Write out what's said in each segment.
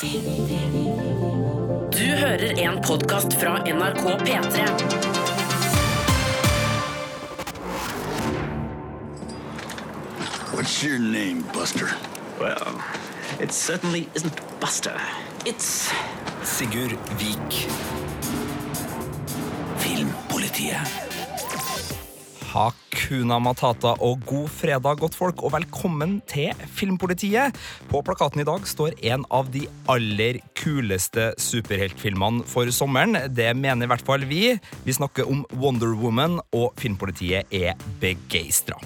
Du hører en podkast fra NRK P3. What's your name, Buster? Well, it certainly isn't Buster. It's Sigurd Vik. Filmpolitiet. Hakuna Matata og god fredag, godtfolk, og velkommen til Filmpolitiet. På plakaten i dag står en av de aller kuleste superheltfilmene for sommeren. Det mener i hvert fall vi. Vi snakker om Wonder Woman, og Filmpolitiet er begeistra.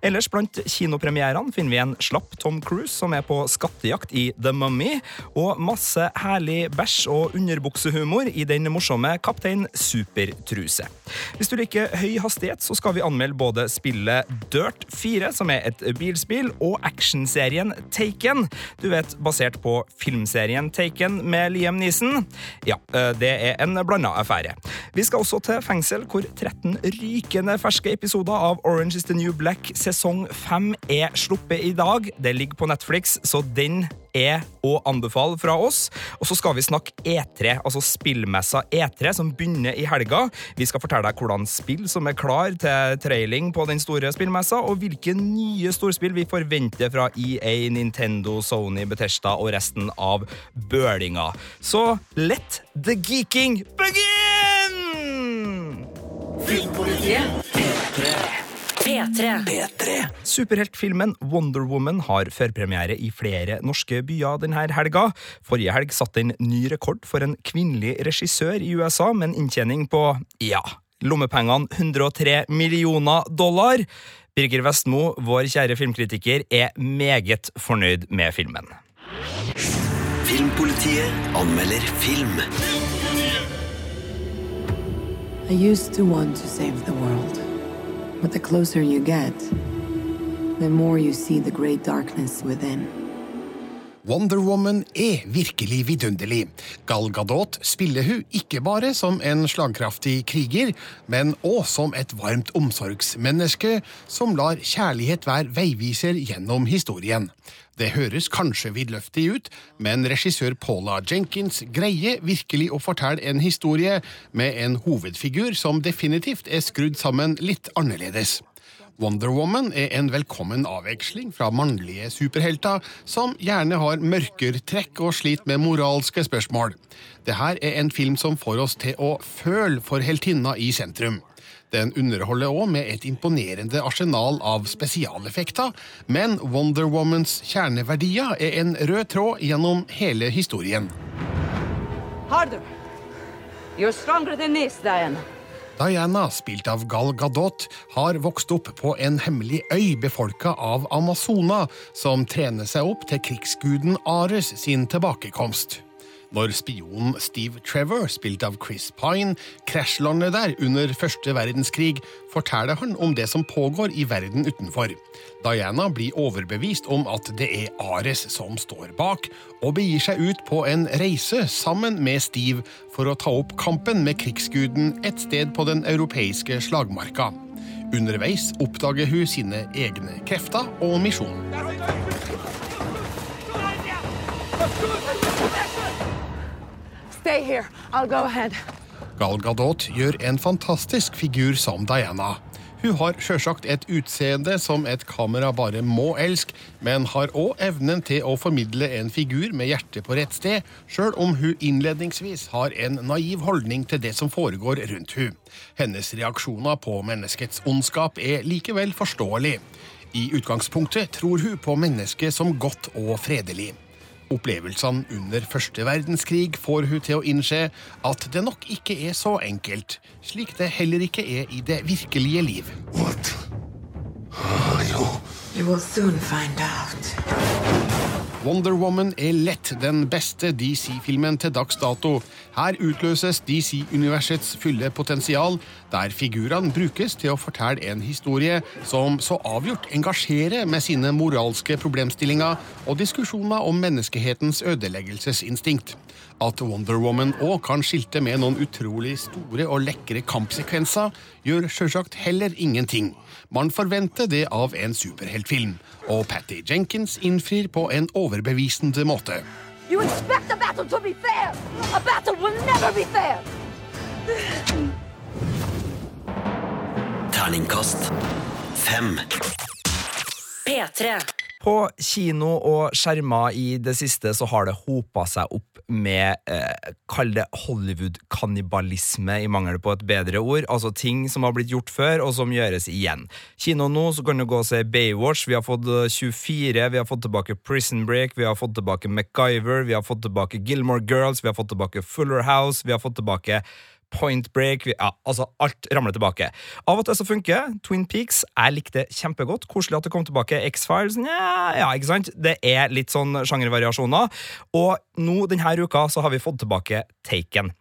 Ellers blant kinopremierene finner vi en slapp Tom Cruise som er på skattejakt i The Mummy, og masse herlig bæsj og underbuksehumor i den morsomme Kaptein Supertruse. Hvis du liker høy hastighet, så skal vi anmelde både spillet Dirt 4, som er et bilspill, og actionserien Taken. Du vet, basert på filmserien Taken med Liam Neeson. Ja, eh, det er en blanda affære. Vi skal også til fengsel, hvor 13 rykende ferske episoder av Orange is the New Black sesong 5 er sluppet i dag. Det ligger på Netflix, så den er å anbefale fra oss. Og så skal vi snakke E3, altså spillmessa E3, som begynner i helga. Vi skal fortelle deg hvordan spill som er klar til trailing på den store spillmessa, og hvilke nye storspill vi forventer fra EA, Nintendo, Sony, Betesta og resten av bølinga. Så let the geeking begin! Filmpolitiet P3. P3. Superheltfilmen Wonder Woman har førpremiere i flere norske byer denne helga. Forrige helg satte den ny rekord for en kvinnelig regissør i USA, med en inntjening på, ja, lommepengene 103 millioner dollar. Birger Vestmo, vår kjære filmkritiker, er meget fornøyd med filmen. Filmpolitiet anmelder film. I used to want to save the world. But the closer you get, the more you see the great darkness within. Wonder Woman er virkelig vidunderlig. Gal Gadot spiller hun ikke bare som en slagkraftig kriger, men òg som et varmt omsorgsmenneske som lar kjærlighet være veiviser gjennom historien. Det høres kanskje vidløftig ut, men regissør Paula Jenkins greier virkelig å fortelle en historie med en hovedfigur som definitivt er skrudd sammen litt annerledes. Wonder Woman er en velkommen avveksling fra mannlige superhelter som gjerne har mørkertrekk og sliter med moralske spørsmål. Dette er en film som får oss til å føle for heltinna i sentrum. Den underholder òg med et imponerende arsenal av spesialeffekter, men Wonder Womans kjerneverdier er en rød tråd gjennom hele historien. Harder. You're stronger than this, Diana. Diana, spilt av Gal Gadot, har vokst opp på en hemmelig øy befolka av Amazona, som trener seg opp til krigsguden Ares sin tilbakekomst. Når spionen Steve Trevor, spilt av Chris Pine, krasjlander der under første verdenskrig, forteller han om det som pågår i verden utenfor. Diana blir overbevist om at det er Ares som står bak, og begir seg ut på en reise sammen med Steve for å ta opp kampen med krigsguden et sted på den europeiske slagmarka. Underveis oppdager hun sine egne krefter og misjon. Stay here. I'll go gjør en fantastisk figur som Diana. Hun har sjølsagt et utseende som et kamera bare må elske, men har òg evnen til å formidle en figur med hjertet på rett sted, sjøl om hun innledningsvis har en naiv holdning til det som foregår rundt hun. Hennes reaksjoner på menneskets ondskap er likevel forståelig. I utgangspunktet tror hun på mennesket som godt og fredelig. Opplevelsene under første verdenskrig får hun til å innse at det nok ikke er så enkelt, slik det heller ikke er i det virkelige liv. What er you? You will soon find out. Wonder Woman er lett den beste DC-filmen til dags dato. Her utløses DC-universets fulle potensial, der figurene brukes til å fortelle en historie som så avgjort engasjerer med sine moralske problemstillinger og diskusjoner om menneskehetens ødeleggelsesinstinkt. At Wonder Woman òg kan skilte med noen utrolig store og lekre kampsekvenser, gjør sjølsagt heller ingenting. Man forventer det av en superheltfilm, og Patty Jenkins innfrir på en overbevisende måte. You expect a battle to be fair! A battle will never be fair! Terningkast fem. P3. På kino og skjermer i det siste så har det hopa seg opp med eh, Kall det Hollywood-kannibalisme, i mangel på et bedre ord. Altså ting som har blitt gjort før, og som gjøres igjen. Kino nå så kan du gå og se Baywatch. Vi har fått eh, 24, vi har fått tilbake Prison Break, vi har fått tilbake MacGyver, vi har fått tilbake Gilmore Girls, vi har fått tilbake Fuller House, vi har fått tilbake Point Break ja, altså Alt ramler tilbake. Av og til så funker Twin Peaks. Jeg likte kjempegodt. Koselig at det kom tilbake. X-Files Nja, ja, ikke sant? Det er litt sånn sjangervariasjoner. Og nå denne uka så har vi fått tilbake Taken.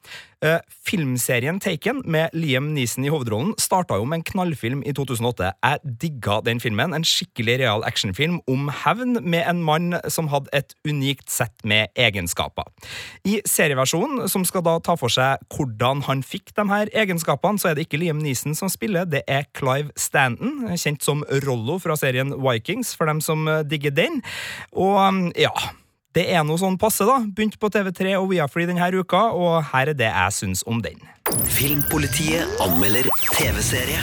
Eh, filmserien Taken med Liam Neeson i hovedrollen starta jo med en knallfilm i 2008. Jeg digga den filmen. En skikkelig real actionfilm om hevn med en mann som hadde et unikt sett med egenskaper. I serieversjonen, som skal da ta for seg hvordan han fikk de her egenskapene, så er det ikke Liam Neeson som spiller, det er Clive Stanton, kjent som Rollo fra serien Vikings, for dem som eh, digger den. Og um, ja det er noe sånn passe, da. Begynte på TV3 og Viafree denne uka, og her er det jeg syns om den. Filmpolitiet anmelder TV-serie.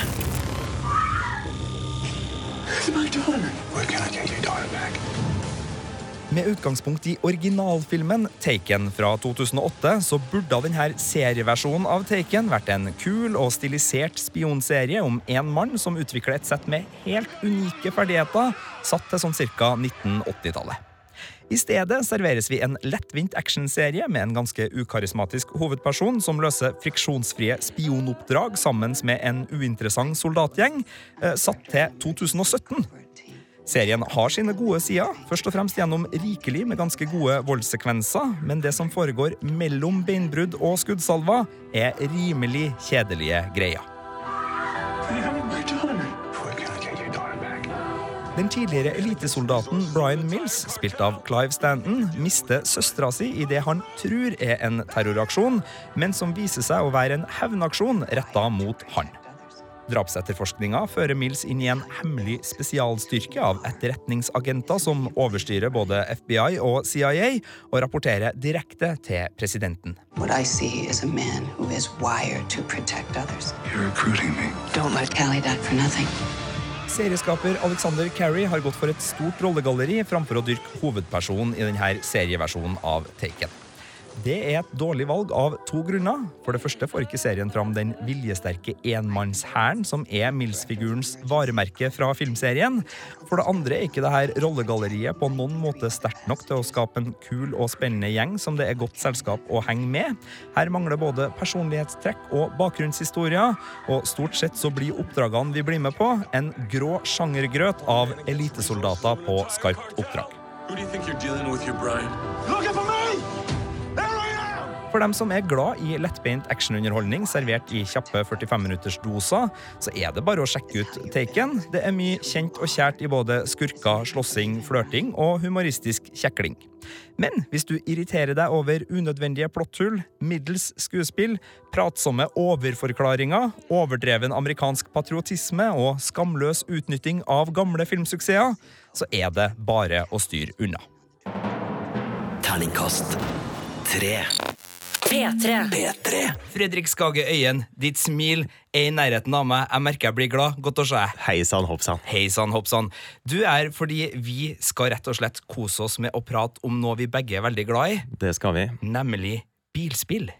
Med utgangspunkt i originalfilmen Taken fra 2008, så burde denne serieversjonen av Taken vært en kul og stilisert spionserie om en mann som utvikler et sett med helt unike ferdigheter, satt til sånn ca. 1980-tallet. I stedet serveres vi en lettvint actionserie med en ganske ukarismatisk hovedperson som løser friksjonsfrie spionoppdrag sammen med en uinteressant soldatgjeng, eh, satt til 2017. Serien har sine gode sider, først og fremst gjennom rikelig med ganske gode voldssekvenser, men det som foregår mellom beinbrudd og skuddsalver, er rimelig kjedelige greier. Den tidligere elitesoldaten Brian Mills, spilt av Clive Stanton, mister søstera si i det han tror er en terroraksjon, men som viser seg å være en hevnaksjon retta mot han. Drapsetterforskninga fører Mills inn i en hemmelig spesialstyrke av etterretningsagenter som overstyrer både FBI og CIA, og rapporterer direkte til presidenten. What I en mann som er who is wired to protect others. You're recruiting me. Don't let Callie die for nothing. Serieskaper Alexander Carey har gått for et stort rollegalleri framfor å dyrke hovedpersonen i denne serieversjonen av Taken. Det er et dårlig valg av to grunner. For det første får ikke serien fram den viljesterke enmannshæren som er Mills-figurens varemerke fra filmserien. For det andre er ikke dette rollegalleriet på noen måte sterkt nok til å skape en kul og spennende gjeng som det er godt selskap å henge med. Her mangler både personlighetstrekk og bakgrunnshistorier, og stort sett så blir oppdragene vi blir med på, en grå sjangergrøt av elitesoldater på skarpt oppdrag. Who do you think you're dealing with here, Brian? Looking for me! For dem som er glad i lettbeint actionunderholdning servert i kjappe 45 minutters doser, så er det bare å sjekke ut Taken. Det er mye kjent og kjært i både skurker, slåssing, flørting og humoristisk kjekling. Men hvis du irriterer deg over unødvendige plotthull, middels skuespill, pratsomme overforklaringer, overdreven amerikansk patriotisme og skamløs utnytting av gamle filmsuksesser, så er det bare å styre unna. Terningkast tre. P3. P3. Fredrik Skage Øyen, ditt smil er i nærheten av meg. Jeg merker jeg blir glad. Godt å se deg. Hei sann, hopp sann. Hei sann, hopp sann. Du er fordi vi skal rett og slett kose oss med å prate om noe vi begge er veldig glad i, Det skal vi. nemlig bilspill.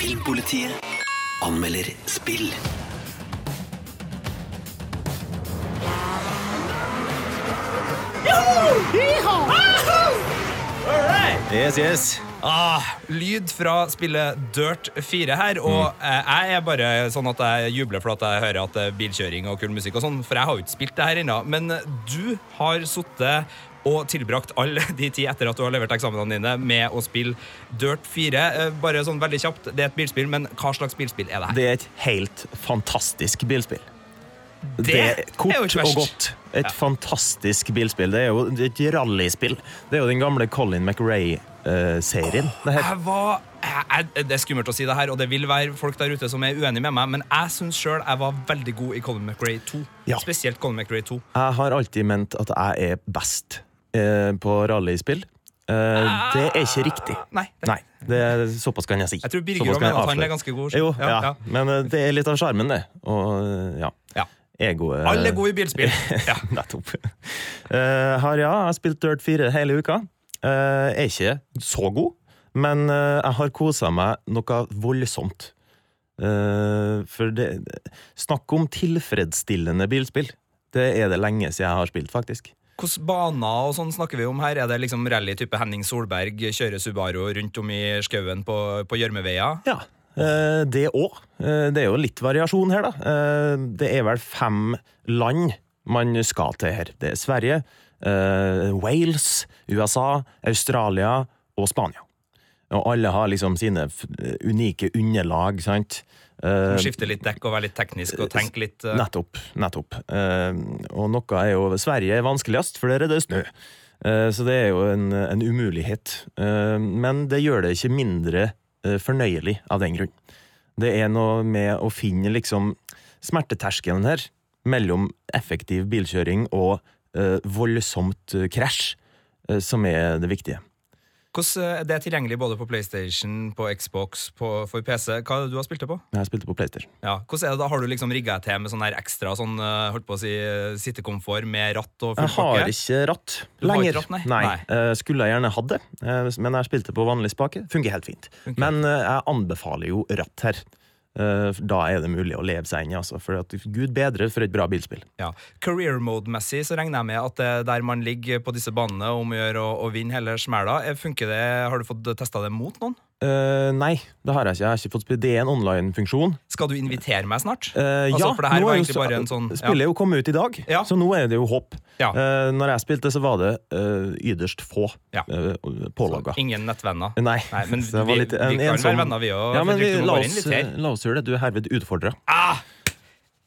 Filmpolitiet anmelder spill. Yes, yes. Ah, lyd fra spillet Dirt 4 her, og mm. jeg er bare sånn at jeg jubler for at jeg hører at det er bilkjøring og kul musikk og sånn, for jeg har jo ikke spilt det her ennå. Men du har sittet og tilbrakt alle de ti etter at du har levert eksamenene dine med å spille Dirt 4. Eh, Bare sånn veldig kjapt, det er et bilspill, men hva slags bilspill er det her? Det er et helt fantastisk bilspill. Det Det er jo kort ikke og verst. godt. Et fantastisk bilspill. Det er jo et rallyspill. Det er jo den gamle Colin McRae-serien. det jeg, jeg, Det er skummelt å si det her, og det vil være folk der ute som er uenige med meg, men jeg syns sjøl jeg var veldig god i Colin McRae 2. Ja. Spesielt Colin McRae 2. Jeg har alltid ment at jeg er best eh, på rallyspill. Eh, det er ikke riktig. Nei. Nei, det er, såpass kan jeg si. Jeg tror Birger mener at han er ganske god. Jo, Ja, ja, ja. men eh, det er litt av sjarmen, det. Og eh, ja. Ja. Egoet Alle er gode i bilspill. Ja. Nettopp. Uh, har ja, jeg har spilt Dirt 4 hele uka. Uh, er ikke så god, men uh, jeg har kosa meg noe voldsomt. Uh, for det Snakk om tilfredsstillende bilspill. Det er det lenge siden jeg har spilt, faktisk. Hvilke baner og sånn snakker vi om her? Er det liksom rally-type Henning Solberg kjører Subaru rundt om i skauen på på gjørmeveier? Ja, eh, det òg. Det er jo litt variasjon her, da. Eh, Det er vel fem land man skal til her. Det er Sverige, eh, Wales, USA, Australia og Spania. Og alle har liksom sine unike underlag, sant. Uh, Skifte litt dekk og være litt teknisk og tenke litt uh... Nettopp. nettopp. Uh, og noe er jo Sverige er vanskeligst, for der er det snø. Uh, så det er jo en, en umulighet. Eh, men det gjør det ikke mindre eh, fornøyelig av den grunn. Det er noe med å finne liksom smerteterskelen her mellom effektiv bilkjøring og eh, voldsomt eh, krasj, eh, som er det viktige. Hvordan eh, Det er tilgjengelig både på PlayStation, på Xbox, på, for PC. Hva er det du har spilt det på? Jeg spilte på PlayStation. Ja, hvordan er det da? Har du liksom rigga til med sånn her ekstra sånn, eh, holdt på å si, eh, sittekomfort med ratt og full Jeg har pakke? ikke ratt lenger. ikke ratt, nei? Nei. nei. skulle jeg gjerne hatt det, men jeg spilte på vanlig spake. Fungerer helt fint. Okay. Men jeg anbefaler jo ratt her. Eh, da er det mulig å leve seg inn i, altså. For at gud bedre for et bra bilspill. Ja. Career mode-messig så regner jeg med at det er der man ligger på disse banene om å gjøre å, vinne hele smæla. Eh, Funker det? Har du fått testa det mot noen? Eh, nei, det har jeg ikke. Jeg har ikke fått spille. Det er en online-funksjon. Skal du invitere meg snart? Uh, Altså, ja, for det her var egentlig bare en sånn ja. Spillet er jo kommet ut i dag, Ja. så nå er det jo håp. Ja. Uh, når jeg spilte, så var det ytterst få Ja. uh, pålogga. Ingen nettvenner. Nei, Nei, men så det var vi- litt- vi en kan være venner, vi òg. Ja, men vi, la, oss, la oss gjøre det. Du er herved utfordra. Ah!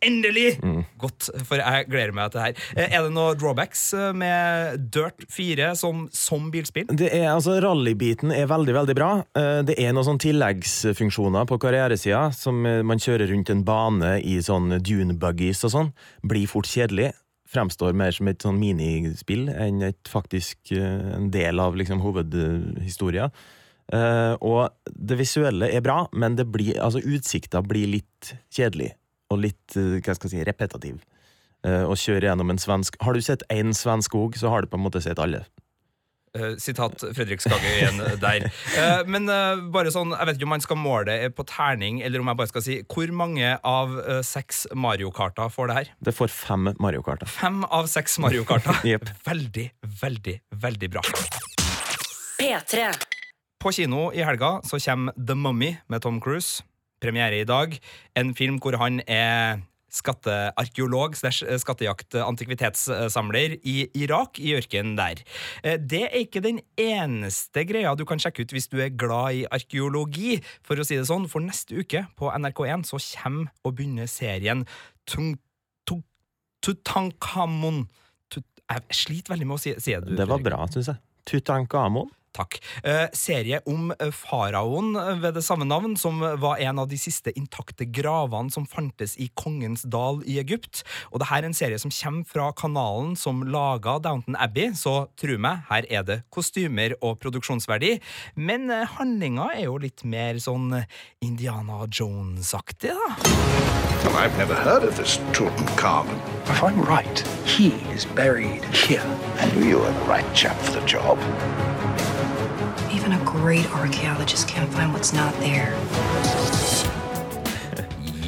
Endelig! Mm. Godt, for jeg gleder meg til det her. Eh, Er det noen drawbacks eh, med Dirt 4 som, som bilspill? Det er, altså, Rallybiten er veldig veldig bra. Eh, Det er noen sånn tilleggsfunksjoner på karrieresida, som man kjører rundt en bane i sånn dune buggies og sånn. Blir fort kjedelig. Fremstår mer som et sånn minispill enn et faktisk en del av liksom hovedhistoria. Og det visuelle er bra, men det blir, altså, utsikta blir litt kjedelig. Og litt eh, hva skal jeg si, repetativ. Og Å kjøre gjennom en svensk Har du sett én svensk skog, så har du på en måte sett alle. Eh, sitat Fredrik Skage igjen der. Eh, men eh, bare sånn, jeg vet ikke om man skal måle det på terning, eller om jeg bare skal si hvor mange av eh, seks Mario Karter får det her? Det får fem Mario-karter. Fem av seks Mario Karter. yep. Veldig, veldig, veldig bra. P3. På kino i helga så kommer The Mummy med Tom Cruise. Premiere i dag. En film hvor han er skattearkeolog slash skattejakt-antikvitetssamler i Irak, i ørkenen der. Eh, Det er ikke den eneste greia du kan sjekke ut hvis du er glad i arkeologi. For å si det sånn, for neste uke på NRK1 så kommer og begynner serien Tung... Tung- Tutankhamon. Tut, jeg sliter veldig med å si, si det. Det var bra, syns jeg. Tutankhamon. Takk. Eh, serie om eh, faraoen eh, ved det samme navn, som var en av de siste intakte gravene som fantes i Kongens dal i Egypt. Og det her er en serie som kommer fra kanalen som laga Downton Abbey, så tru meg, her er det kostymer og produksjonsverdi. Men eh, handlinga er jo litt mer sånn Indiana Jones-aktig, da. Well, I've never heard of this Tutankhamun. If I'm right, he is buried here. Knew you were the right chap for the job. Even a great archaeologist can't find what's not there.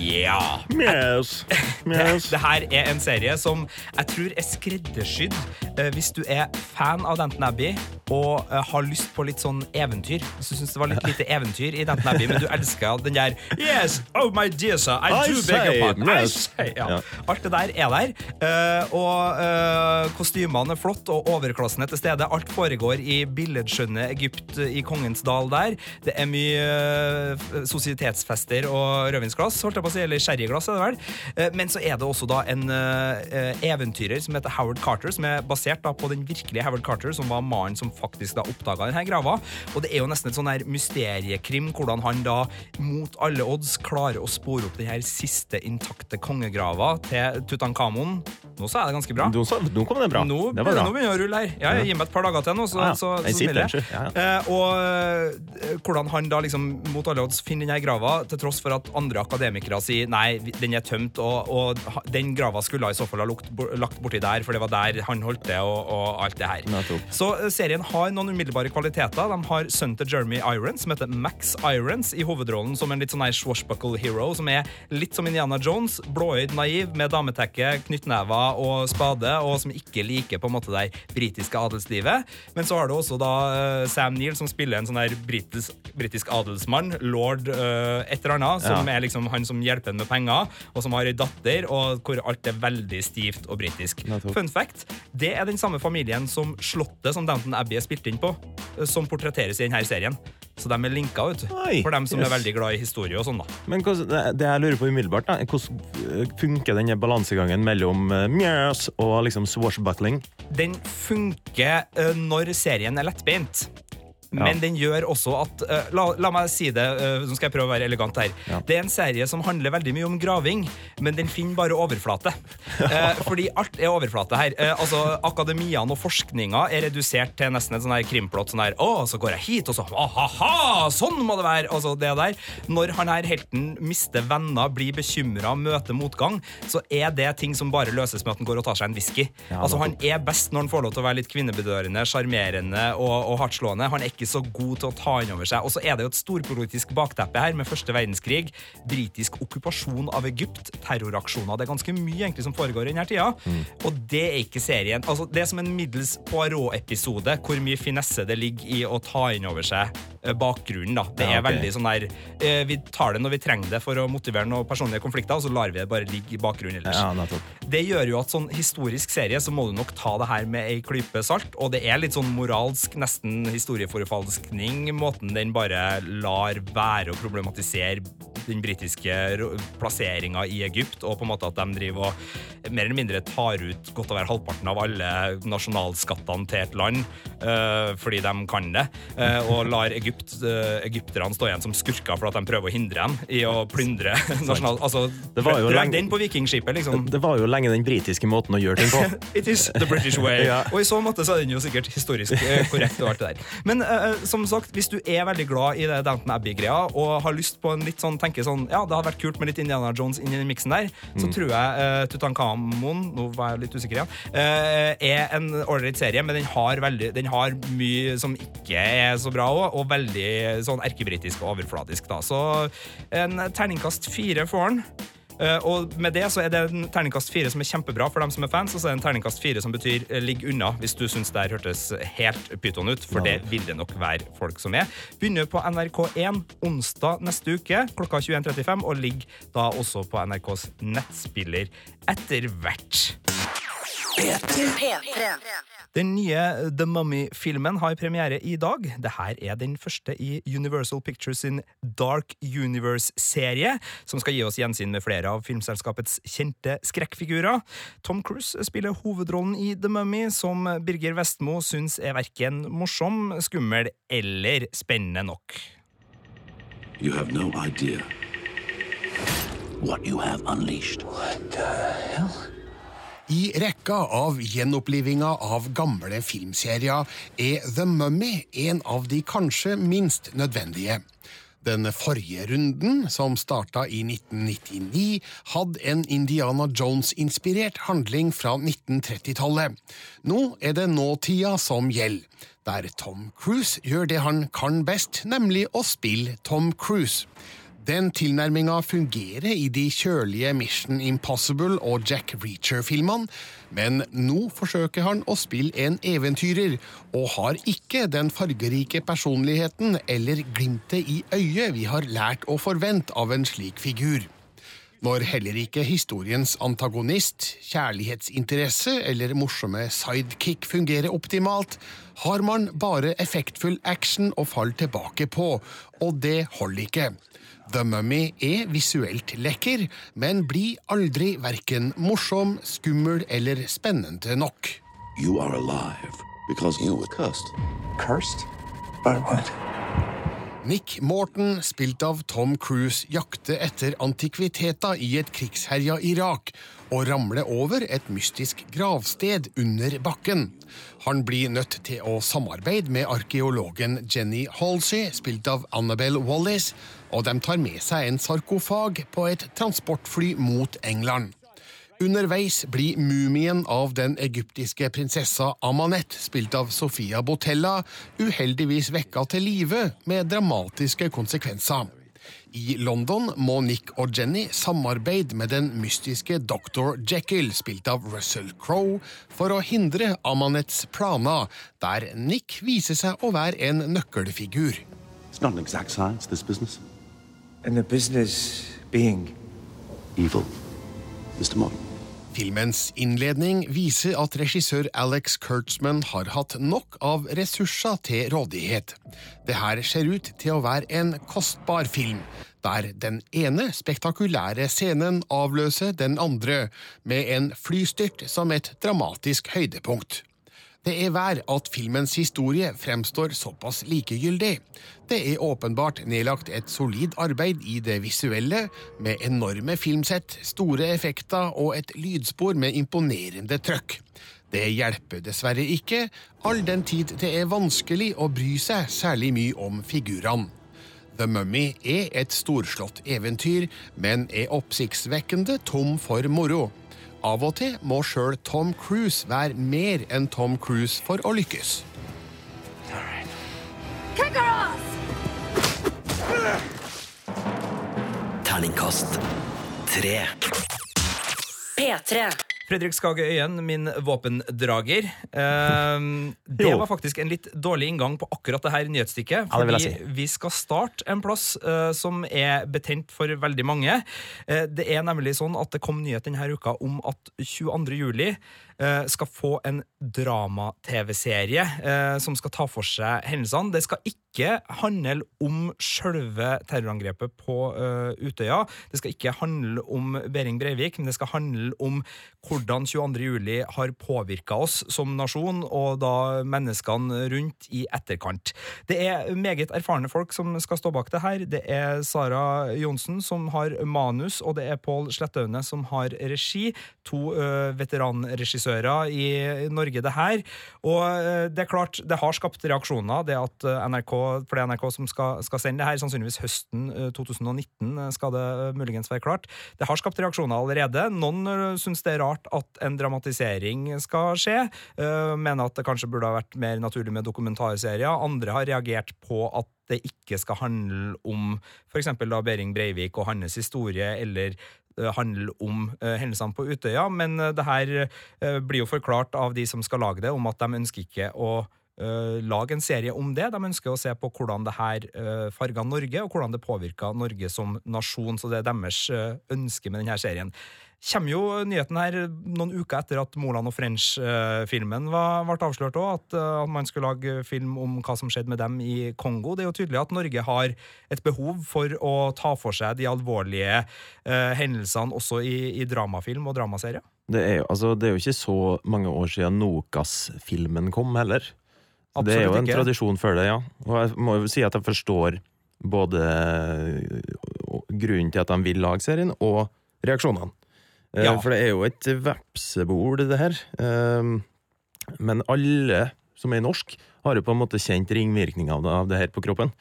Ja. Yes. Det, det her er en serie som jeg tror er skreddersydd eh, hvis du er fan av Denton Abbey og eh, har lyst på litt sånn eventyr. Hvis du syns det var litt lite eventyr i Denton Abbey, men du elsker den der Yes, oh my dear sir, I, I do beg your pardon. Yes. ja. Alt det der er der. eh, og kostymene er flott, og overklassen er til stede. Alt foregår i billedskjønne Egypt i Kongens dal der. Det er mye sosietetsfester og rødvinsglass, holdt jeg på å si, eller sherryglass, er det vel. Eh, men så er det også da en eh, eventyrer som heter Howard Carter, som er basert da på den virkelige Howard Carter, som var mannen som faktisk da oppdaga denne grava. Og det er jo nesten et sånn her mysteriekrim, hvordan han da mot alle odds klarer å spore opp den her siste intakte kongegrava til Tutankhamon. Nå sa jeg det ganske bra. Nå, nå kom det bra. Nå det bra. nå begynner jeg å rulle her. Ja, Ja. Gi meg et par dager til nå, så, Ja, ja. så, så så smiler jeg. Ja, Ja, Eh, og eh, hvordan han da liksom mot alle odds finner denne grava, til tross for at andre akademikere sier nei, den er tømt, og, og den grava skulle i så fall ha lagt borti der, for det var der han holdt det, og, og alt det her. Så eh, serien har noen umiddelbare kvaliteter. De har sønnen til Jeremy Irons, som heter Max Irons, i hovedrollen som en litt sånn swashbuckle hero, som er litt som Indiana Jones, blåøyd, naiv, med dametekke, knyttnever og spade, og som ikke liker på en måte det britiske adelslivet. Men så har du også da eh, Sam Neill, som spiller en sånn her britisk, britisk adelsmann, lord uh, et eller annet, som Ja. er liksom han som hjelper ham med penger, og som har ei datter, og hvor alt er veldig stivt og britisk. Fun fact, det er den samme familien som slottet som Downton Abbey er spilt inn på, eh, som portretteres i denne serien. Så de er linka, vet. For dem som yes. er veldig glad i historie og sånn, da. Men det, jeg lurer på umiddelbart, da, hvordan eh, funker denne balansegangen mellom uh, mjøs og liksom swashbuckling? Den funker eh, når serien er lettbeint. Men Ja. den gjør også at uh, la, la meg si det, uh, så skal jeg prøve å være elegant her. Ja. Det er en serie som handler veldig mye om graving, men den finner bare overflate. Uh, fordi alt er overflate her. Altså, Akademiene og forskninga er redusert til nesten et sånn her krimplott. Sånn her, å, så går jeg hit, og så ha-ha-ha, sånn må det være! Altså, det der. Når han her helten mister venner, blir bekymra, møter motgang, så er det ting som bare løses med at han går og tar seg en whisky. Ja, altså, han er best når han får lov til å være litt kvinnebedørende, sjarmerende og, og hardtslående. Han er ikke så god til å ta inn over seg. Og så er det jo et storpolitisk bakteppe her, med første verdenskrig, britisk okkupasjon av Egypt, terroraksjoner. Det er ganske mye egentlig som foregår i denne tida. Og det er ikke serien. Altså, det er som en middels Poirot-episode, hvor mye finesse det ligger i å ta inn over seg eh, bakgrunnen. da. Det Ja, er veldig sånn der eh, Vi tar det når vi trenger det for å motivere noen personlige konflikter, og så lar vi det bare ligge i bakgrunnen ellers. Ja. Det gjør jo at sånn historisk serie så må du nok ta det her med ei klype salt, og det er litt sånn moralsk, nesten historieforfalskning, måten den bare lar være å problematisere den britiske plasseringa i Egypt, og på en måte at de driver og mer eller mindre tar ut godt være halvparten av alle nasjonalskattene til et land, øh, fordi de kan det, øh, og lar Egypt, øh, egypterne stå igjen som skurker for at de prøver å hindre dem i å plyndre nasjonal... Altså, Det var jo lenge- den på vikingskipet, liksom. Det var jo lenge den britiske måten å gjøre ting på. It is the British way. Ja. Og i så måte så er den jo sikkert historisk korrekt. og alt det der. Men eh, som sagt, hvis du er veldig glad i det Downton Abbey-greia og har lyst på en litt sånn, tenke sånn, ja, det hadde vært kult med litt Indiana Jones inn i den miksen der, så Mm. tror jeg uh, Tutankhamon nå var jeg litt usikker igjen, eh, er en ålreit serie, men den har, veldig, den har mye som ikke er så bra også, og veldig sånn erkebritisk og overfladisk. da. Så en terningkast fire får den. Eh, og med det så er det en terningkast fire som er kjempebra for dem som er fans, og så er det en terningkast fire som betyr eh, ligg unna, hvis du syns det her hørtes helt pyton ut, for det vil det nok være folk som er. Begynner på NRK1 onsdag neste uke klokka 21.35, og ligger da også på NRKs nettspiller etter hvert. Den nye The Mummy-filmen har premiere i dag. Dette er den første i Universal Pictures sin Dark Universe-serie, som skal gi oss gjensyn med flere av filmselskapets kjente skrekkfigurer. Tom Cruise spiller hovedrollen i The Mummy, som Birger Vestmo syns er verken morsom, skummel eller spennende nok. You have no idea what you have unleashed. I rekka av gjenopplivinga av gamle filmserier er The Mummy en av de kanskje minst nødvendige. Den forrige runden, som starta i 1999, hadde en Indiana Jones-inspirert handling fra 1930-tallet. Nå er det nåtida som gjelder, der Tom Cruise gjør det han kan best, nemlig å spille Tom Cruise. Den tilnærminga fungerer i de kjølige Mission Impossible og Jack Reacher-filmene, men nå forsøker han å spille en eventyrer, og har ikke den fargerike personligheten eller glimtet i øyet vi har lært å forvente av en slik figur. Når heller ikke historiens antagonist, kjærlighetsinteresse eller morsomme sidekick fungerer optimalt, har man bare effektfull action å falle tilbake på, og det holder ikke. The Mummy er visuelt lekker, men blir aldri verken morsom, skummel eller spennende nok. You are alive because you were cursed. Cursed? By what? Nick Morton, spilt av Tom Cruise, jakter etter antikviteter i et krigsherja Irak og ramler over et mystisk gravsted under bakken. Han blir nødt til å samarbeide med arkeologen Jenny Halsey, spilt av Annabelle Wallis, og de tar med seg en sarkofag på et transportfly mot England. Underveis blir mumien av den egyptiske prinsessa Amanet, spilt av Sofia Botella, uheldigvis vekka til live med dramatiske konsekvenser. I London må Nick og Jenny samarbeide med den mystiske Dr. Jekyll, spilt av Russell Crowe, for å hindre Amanets planer, der Nick viser seg å være en nøkkelfigur. It's not an exact science, this business. And the business being Evil. Mr. Martin. Filmens innledning viser at regissør Alex Kurtzman har hatt nok av ressurser til rådighet. Det her ser ut til å være en kostbar film, der den ene spektakulære scenen avløser den andre, med en flystyrt som et dramatisk høydepunkt. Det er vær at filmens historie fremstår såpass likegyldig. Det er åpenbart nedlagt et solid arbeid i det visuelle, med enorme filmsett, store effekter og et lydspor med imponerende trøkk. Det hjelper dessverre ikke, all den tid det er vanskelig å bry seg særlig mye om figurene. The Mummy er et storslått eventyr, men er oppsiktsvekkende tom for moro. Av og til må sjøl Tom Cruise være mer enn Tom Cruise for å lykkes. Terningkast tre. P3. Fredrik Skage Øyen, min våpendrager. Ehm, det var faktisk en litt dårlig inngang på akkurat det her nyhetsstykket. Fordi si. vi skal starte en plass eh, som er betent for veldig mange. Eh, det er nemlig sånn at det kom nyhet denne uka om at 22. juli eh, skal få en drama-TV-serie som skal ta for seg hendelsene. Det skal ikke handle om sjølve terrorangrepet på uh, Utøya. Det skal ikke handle om Behring Breivik, men det skal handle om hvordan 22. juli har påvirka oss som nasjon, og da menneskene rundt i etterkant. Det er meget erfarne folk som skal stå bak det her. Det er Sara Johnsen som har manus, og det er Pål Slettaune som har regi. To uh, veteranregissører i Norge, det her. Og uh, det er klart, det har skapt reaksjoner, det at NRK, for det NRK som skal, skal sende det her, sannsynligvis høsten 2019 skal det muligens være klart. Det har skapt reaksjoner allerede. Noen syns det er rart at en dramatisering skal skje, mener at det kanskje burde ha vært mer naturlig med dokumentarserier. Andre har reagert på at det ikke skal handle om f.eks. Behring Breivik og hans historie, eller eh, handle om eh, hendelsene på Utøya, men eh, det her eh, blir jo forklart av de som skal lage det, om at de ønsker ikke å eh, lage en serie om det. De ønsker å se på hvordan det her uh, farga Norge, og hvordan det påvirka Norge som nasjon. Så det er deres eh, ønske med denne serien. Kommer jo nyheten her noen uker etter at Moland og French-filmen ble avslørt òg, at, eh, man skulle lage film om hva som skjedde med dem i Kongo. Det er jo tydelig at Norge har et behov for å ta for seg de alvorlige eh, hendelsene også i, i dramafilm og dramaserier. Det er, altså, det er jo ikke så mange år siden Nokas-filmen kom, heller. Så det er jo en ikke. tradisjon for det, ja. Og jeg må jo si at jeg forstår både grunnen til at de vil lage serien, og reaksjonene. Eh, Ja. For det er jo et vepsebol, det her. Eh, Men alle som er norsk, har jo på en måte kjent ringvirkningene av det, her på kroppen.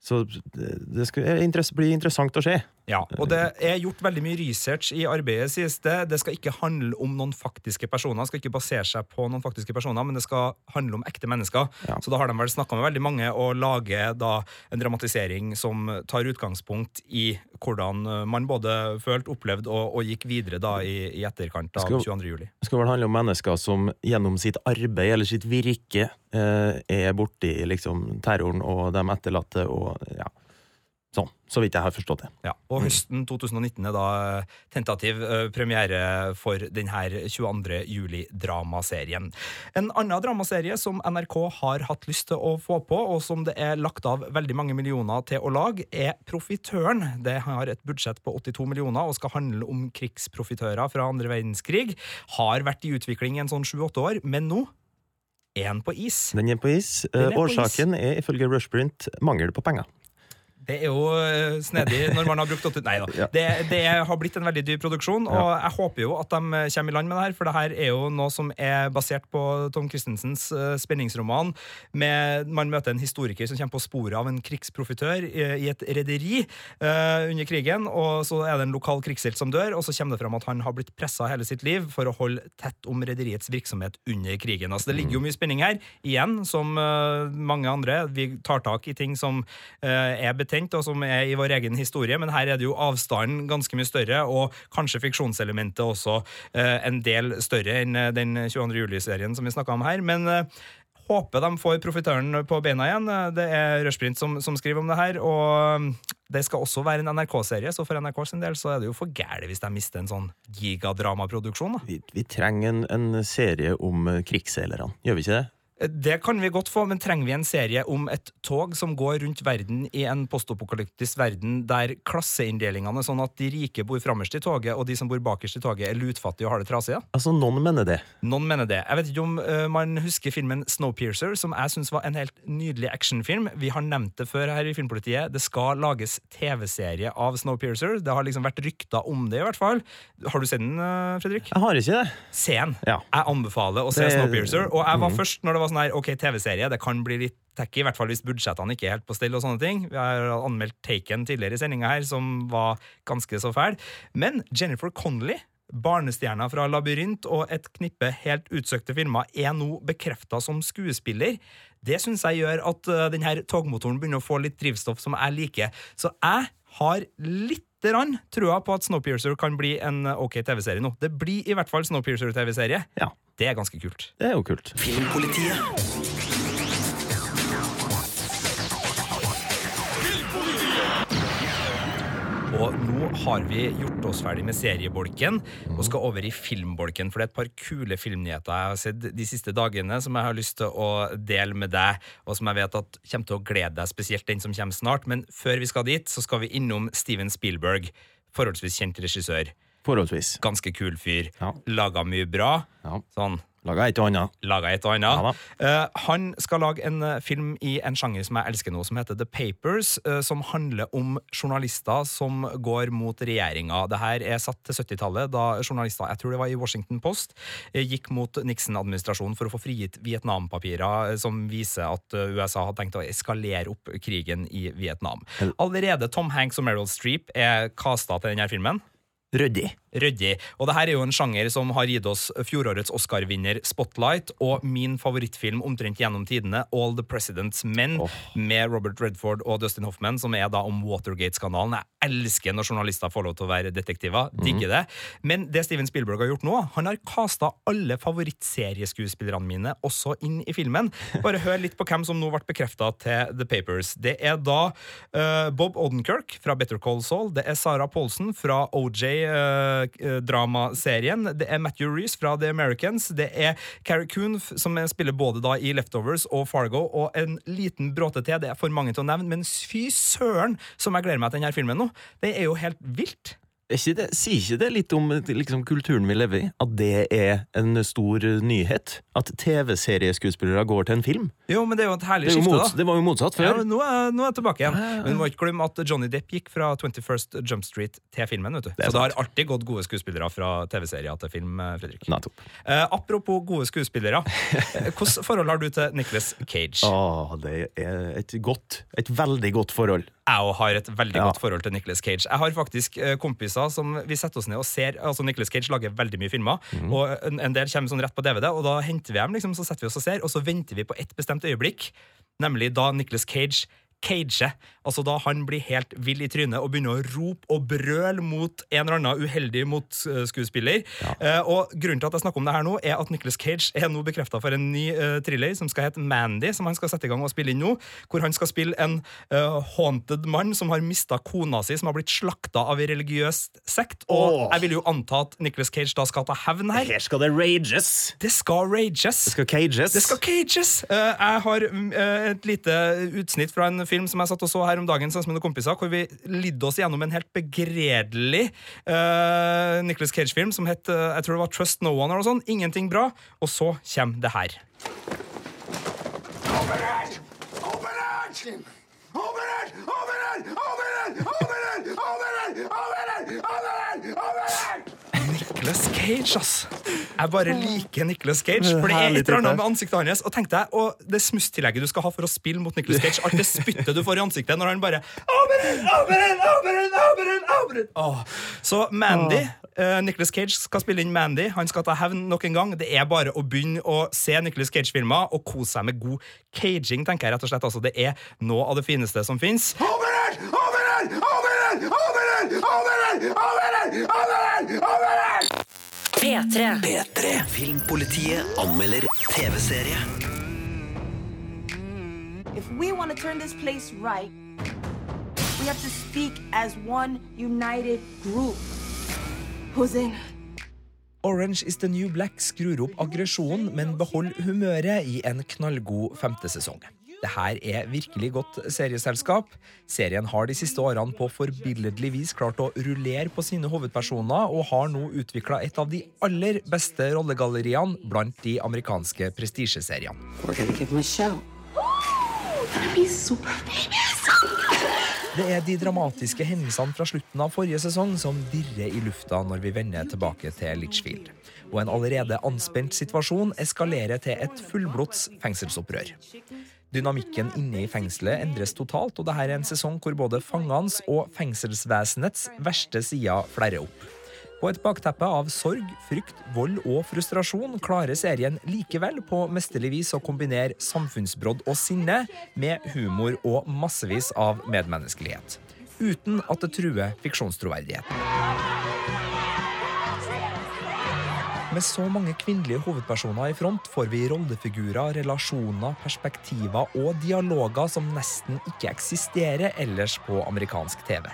Så det, skal bli interessant å se. Ja, og det er gjort veldig mye research i arbeidet, sies det. Det skal ikke handle om noen faktiske personer, det skal ikke basere seg på noen faktiske personer, men det skal handle om ekte mennesker. Så da har de vel snakka med veldig mange og lager da en dramatisering som tar utgangspunkt i hvordan man både følte, opplevde og, og gikk videre da i, i etterkant av Skal- 22. juli. Det skal vel handle om mennesker som gjennom sitt arbeid eller sitt virke eh, er borti liksom, terroren og de etterlatte og ja, sånn. Så vidt jeg har forstått det. Ja, og høsten 2019 er da eh, tentativ eh, premiere for denne 22. juli-dramaserien. En annen dramaserie som NRK har hatt lyst til å få på, og som det er lagt av veldig mange millioner til å lage, er Profitøren. Det har et budsjett på 82 millioner og skal handle om krigsprofitører fra andre verdenskrig. Har vært i utvikling i en sånn sju-åtte år, men nå er den på is. Den er på is. Er Eh, på Årsaken er ifølge Rushprint mangel på penger. Det er jo eh, snedig når man har brukt åtte Nei da. Ja. Det, det har blitt en veldig dyr produksjon, og jeg håper jo at de kommer i land med det her, for det her er jo noe som er basert på Tom Christensens eh, spenningsroman. Med, man møter en historiker som kommer på sporet av en krigsprofitør i, i et rederi uh, under krigen, og så er det en lokal krigshelt som dør, og så kommer det fram at han har blitt pressa hele sitt liv for å holde tett om rederiets virksomhet under krigen. Altså, det ligger jo mye spenning her, igjen, som uh, mange andre. Vi tar tak i ting som uh, er betent, og som er i vår egen historie, men her er det jo avstanden ganske mye større, og kanskje fiksjonselementet også eh, en del større enn eh, den 22. juli-serien som vi snakka om her. Men eh, håper de får profitøren på beina igjen. Eh, Det er Rushprint som, som skriver om det her. Og mm, det skal også være en NRK-serie, så for NRK sin del så er det jo for gærent hvis de mister en sånn gigadramaproduksjon. Vi, vi trenger en, en serie om eh, krigsseilerne, gjør vi ikke det? Det kan vi godt få, men trenger vi en serie om et tog som går rundt verden i en postapokalyptisk verden der klasseinndelingene er sånn at de rike bor framerst i toget, og de som bor bakerst i toget, er lutfattige og har det trasig? Altså, noen mener det. Noen mener det. Jeg vet ikke om uh, man husker filmen Snowpiercer, som jeg syns var en helt nydelig actionfilm. Vi har nevnt det før her i Filmpolitiet. Det skal lages TV-serie av Snowpiercer. Det har liksom vært rykter om det, i hvert fall. Har du sett den, eh, Fredrik? Jeg har ikke det. Se den. Ja. Jeg anbefaler å se Det- Snowpiercer. Og jeg var mm. først når det var sånn her, ok, TV-serie, det kan bli litt tacky, i hvert fall hvis budsjettene ikke er helt på stell og sånne ting. Vi har anmeldt Taken tidligere i sendinga her, som var ganske så fæl. Men Jennifer Connolly, Barnestjerna fra Labyrint og et knippe helt utsøkte filmer er nå bekrefta som skuespiller. Det syns jeg gjør at denne den her togmotoren begynner å få litt drivstoff som jeg liker. Så jeg har litt trua på at Snowpiercer kan bli en uh, ok TV-serie nå. Det blir i hvert fall Snowpiercer-TV-serie. Ja. Det er ganske kult. Det er jo kult. Filmpolitiet. Og nå har vi gjort oss ferdig med seriebolken og skal over i filmbolken. For det er et par kule filmnyheter jeg har sett de siste dagene som jeg har lyst til å dele med deg, og som jeg vet at kommer til å glede deg, spesielt den som kommer snart. Men før vi skal dit, så skal vi innom Steven Spielberg. Forholdsvis kjent regissør. Forholdsvis. Ganske kul fyr. Ja. Laga mye bra. Ja. Sånn Laga et og annet. laga et og Ja annet. Eh, han skal lage en uh, film i en sjanger som jeg elsker nå, som heter The Papers, uh, som handler om journalister som går mot regjeringa. Det her er satt til 70-tallet, da journalister, jeg tror det var i Washington Post, gikk mot Nixon-administrasjonen for å få frigitt Vietnam-papirer som viser at USA hadde tenkt å eskalere opp krigen i Vietnam. Allerede Tom Hanks og Meryl Streep er kasta til denne filmen. Ryddig. Ryddig. Og det her er jo en sjanger som har gitt oss fjorårets Oscar-vinner Spotlight og min favorittfilm omtrent gjennom tidene, All the President's Men, med Robert Redford og Dustin Hoffman, som er da om Watergate-skandalen. Jeg elsker når journalister får lov til å være detektiver. Digger det. Men det Steven Spielberg har gjort nå, han har kasta alle favorittserieskuespillerne mine også inn i filmen. Bare hør litt på hvem som nå ble bekrefta til The Papers. Det er da uh, Bob Odenkirk fra Better Call Saul. Det er Sara Paulson fra OJ-dramaserien. det er Matthew Reece fra The Americans. Det er Carrie Coon, som spiller både da i Leftovers og Fargo, og en liten bråte til. Det er for mange til å nevne, men fy søren som jeg gleder meg til denne filmen nå. Det er jo helt vilt. Ikke det, sier ikke det litt om liksom, kulturen vi lever i? At det er en stor nyhet? At TV-serieskuespillere går til en film? Jo, men det er jo et herlig er skifte, da. det var jo motsatt Ja, før. men nå, er, nå er jeg tilbake igjen. Men du må ikke glemme at Johnny Depp gikk fra 21st Jump Street til filmen. vet du. Det Så det har alltid gått gode skuespillere fra TV-serier til film. eh, Fredrik. Eh, apropos gode skuespillere. eh, Hvilket forhold har du til Nicholas Cage? Åh, det er et godt, et veldig godt forhold. Jeg òg har et veldig Ja. godt forhold til Nicholas Cage. Jeg har faktisk eh, kompiser som vi setter oss ned og ser altså Nicholas Cage lager veldig mye filmer, Mm. og en, en del kommer sånn rett på DVD, og da henter vi dem, liksom, så setter vi oss og ser, og så venter vi på ett bestemt øyeblikk, nemlig da Nicholas Cage cager. Altså da han blir helt vill i trynet og begynner å rope og brøle mot en eller annen uheldig motskuespiller. Eh, og grunnen til at jeg snakker om det her nå, er at Nicholas Cage er nå bekrefta for en ny eh, thriller som skal hete Mandy, som han skal sette i gang og spille inn nå. Hvor han skal spille en eh, haunted mann som har mista kona si, som har blitt slakta av en religiøs sekt. Og oh. jeg vil jo anta at Nicholas Cage da skal ta hevn her. Her skal det rages! Det skal rages. Det skal cages. Det skal cages! Eh, jeg har mm, eh, et lite utsnitt fra en en film som jeg satt og så her om dagen sammen med noen kompiser, hvor vi lidde oss gjennom en helt begredelig uh, Nicholas Cage-film som het uh, jeg tror det var Trust No One eller noe sånt. Ingenting bra. Og så kommer det her. Open it! Open it! Open it! Open it! Open it! Open it! Open it! Open it! Open it! Open it! Nicholas Cage, ass. Jeg bare liker Nicholas Cage. For det er et eller annet med ansiktet hans. Og tenk deg, og det smusstillegget du skal ha for å spille mot Nicholas Cage. Alt det spyttet du får i ansiktet når han bare Oberyn, Oberyn, Oberyn, Oberyn, Oberyn. Åh. Så Mandy uh, Nicholas Cage skal spille inn Mandy. Han skal ta hevn nok en gang. Det er bare å begynne å se Nicholas Cage-filmer og kose seg med god caging. tenker jeg rett og slett. Altså, det er noe av det fineste som fins. Oberyn! Oberyn! Oberyn! Oberyn! Oberyn! Oberyn! Oberyn! Oberyn! P3. P3. Filmpolitiet anmelder TV-serie. If we want to turn this place right, we have to speak as one united group. Who's in? Orange is the New Black skrur opp aggresjonen, men beholder humøret i en knallgod femte sesong. Det her er virkelig godt serieselskap. Serien har de siste årene på forbilledlig vis klart å rullere på sine hovedpersoner, og har nå utvikla et av de aller beste rollegalleriene blant de amerikanske prestisjeseriene. Det er de dramatiske hendelsene fra slutten av forrige sesong som dirrer i lufta når vi vender tilbake til Litchfield. Og en allerede anspent situasjon eskalerer til et fullblods fengselsopprør. Dynamikken inne i fengselet endres totalt, og dette er en sesong hvor både fangenes og fengselsvesenets verste sider flerrer opp. På et bakteppe av sorg, frykt, vold og frustrasjon klarer serien likevel på mesterlig vis å kombinere samfunnsbrodd og sinne med humor og massevis av medmenneskelighet. Uten at det truer fiksjonstroverdigheten. Med så mange kvinnelige hovedpersoner i front får vi rollefigurer, relasjoner, perspektiver og dialoger som nesten ikke eksisterer ellers på amerikansk TV.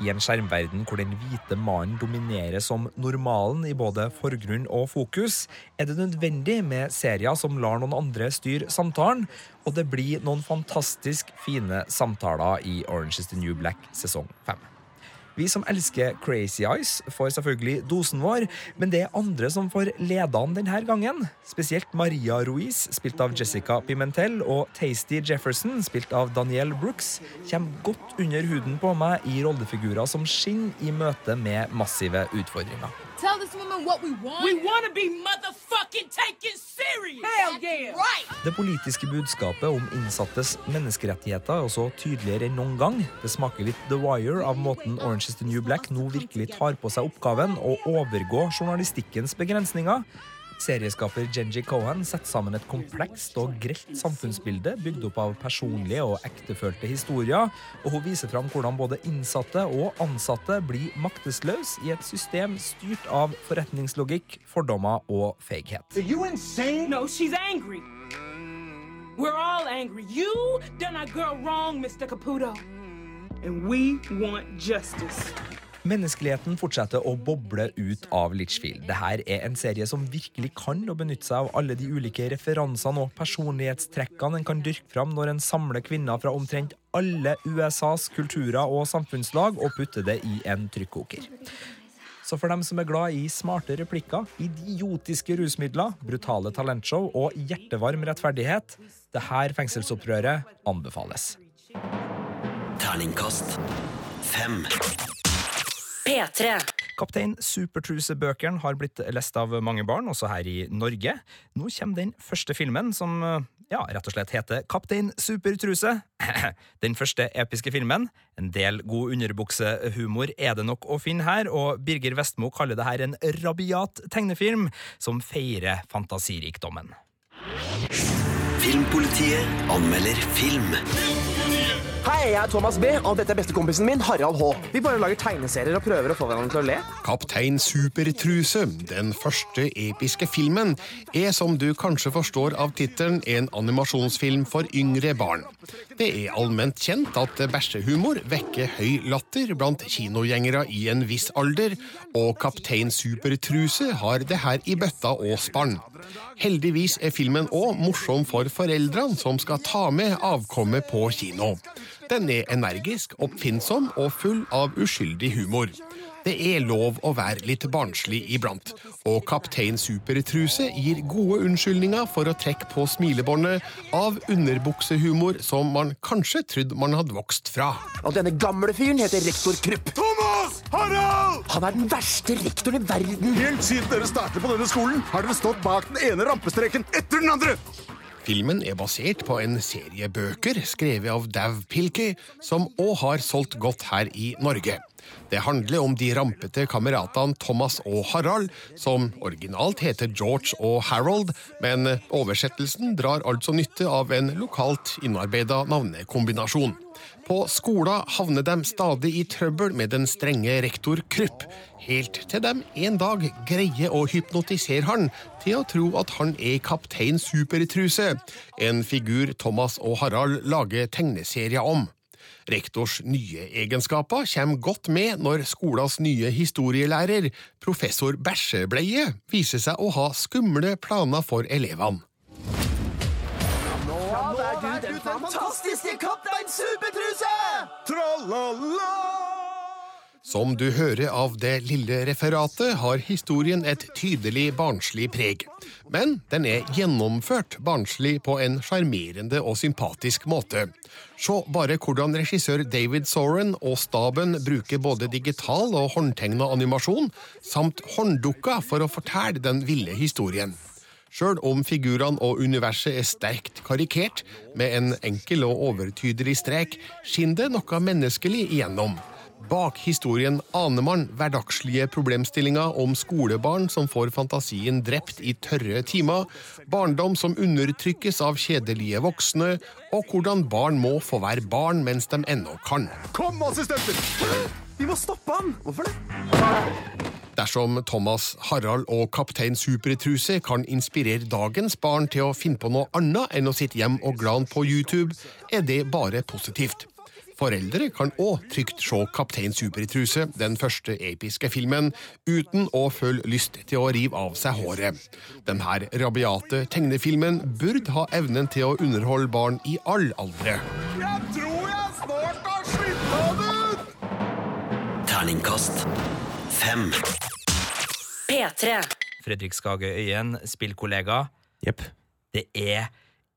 I en skjermverden hvor den hvite mannen dominerer som normalen i både forgrunn og fokus, er det nødvendig med serier som lar noen andre styre samtalen, og det blir noen fantastisk fine samtaler i Orange is the New Black sesong 5. Vi som elsker Crazy Eyes, får selvfølgelig dosen vår, men det er andre som får lede an denne gangen. Spesielt Maria Ruiz, spilt av Jessica Pimentel, og Tasty Jefferson, spilt av Daniel Brooks, kommer godt under huden på meg i rollefigurer som skinner i møte med massive utfordringer. Tell this woman what we want. We want to be motherfucking taken serious. Hell yeah. Right. Det politiske budskapet om innsattes menneskerettigheter er også tydeligere enn noen gang. Det smaker litt The Wire av måten Orange is the New Black nå virkelig tar på seg oppgaven å overgå journalistikkens begrensninger. Serieskaper Genji Cohen setter sammen et komplekst og grelt samfunnsbilde bygd opp av personlige og ektefølte historier, og hun viser fram hvordan både innsatte og ansatte blir maktesløse i et system styrt av forretningslogikk, fordommer og feighet. No, she's angry. We're all angry. You done our girl wrong, Mr. Caputo. And we want justice. Menneskeligheten fortsetter å boble ut av Litchfield. Dette er en serie som virkelig kan å benytte seg av alle de ulike referansene og personlighetstrekkene en kan dyrke fram når en samler kvinner fra omtrent alle USAs kulturer og samfunnslag og putter det i en trykkoker. Så for dem som er glad i smarte replikker, idiotiske rusmidler, brutale talentshow og hjertevarm rettferdighet, det her fengselsopprøret anbefales. Terningkast fem. P3. Kaptein Supertruse-bøkene har blitt lest av mange barn, også her i Norge. Nå kommer den første filmen, som ja, rett og slett heter Kaptein Supertruse. Den første episke filmen. En del god underbuksehumor er det nok å finne her, og Birger Vestmo kaller det her en rabiat tegnefilm som feirer fantasirikdommen. Filmpolitiet anmelder film. Hei, jeg er Thomas B, og dette er bestekompisen min, Harald H. Vi bare lager tegneserier og prøver å få hverandre til å le. Kaptein Supertruse, den første episke filmen, er som du kanskje forstår av tittelen en animasjonsfilm for yngre barn. Det er allment kjent at bæsjehumor vekker høy latter blant kinogjengere i en viss alder, og Kaptein Supertruse har det her i bøtta og spann. Heldigvis er filmen òg morsom for foreldrene som skal ta med avkommet på kino. Den er energisk, oppfinnsom og full av uskyldig humor. Det er lov å være litt barnslig iblant, og Kaptein Supertruse gir gode unnskyldninger for å trekke på smilebåndet av underbuksehumor som man kanskje trodde man hadde vokst fra. Og denne gamle fyren heter rektor Krupp. Thomas! Harald! Han er den verste rektoren i verden. Helt siden dere startet på denne skolen, har dere stått bak den ene rampestreken etter den andre. Filmen er basert på en serie bøker skrevet av Dav Pilkey, som òg har solgt godt her i Norge. Det handler om de rampete kameratene Thomas og Harald, som originalt heter George og Harold, men oversettelsen drar altså nytte av en lokalt innarbeida navnekombinasjon. På skolen havner de stadig i trøbbel med den strenge rektor Krupp, helt til de en dag greier å hypnotisere han til å tro at han er kaptein Supertruse, en figur Thomas og Harald lager tegneserier om. Rektors nye egenskaper kommer godt med når skolas nye historielærer, professor Bæsjebleie, viser seg å ha skumle planer for elevene. Fantastiske kaptein Supertruse! Tralala! Som du hører av det lille referatet, har historien et tydelig barnslig preg. Men den er gjennomført barnslig på en sjarmerende og sympatisk måte. Se bare hvordan regissør David Soren og staben bruker både digital og håndtegna animasjon, samt hånddukker for å fortelle den ville historien. Sjøl om figurene og universet er sterkt karikert, med en enkel og overtydelig strek, skinner det noe menneskelig igjennom. Bak historien aner man hverdagslige problemstillinger om skolebarn som får fantasien drept i tørre timer, barndom som undertrykkes av kjedelige voksne, og hvordan barn må få være barn mens de ennå kan. Kom, assistenter! Vi må stoppe han! Hvorfor det? Dersom Thomas, Harald og kaptein Supertruse kan inspirere dagens barn til å finne på noe annet enn å sitte hjem og glane på YouTube, er det bare positivt. Foreldre kan òg trygt se Kaptein Supertruse, den første episke filmen, uten å føle lyst til å rive av seg håret. Denne rabiate tegnefilmen burde ha evnen til å underholde barn i all aldre. Jeg tror jeg snart har slutta av ut! Terningkast fem. P3. Fredrik Skage Øyen, spillkollega. Jepp. Det er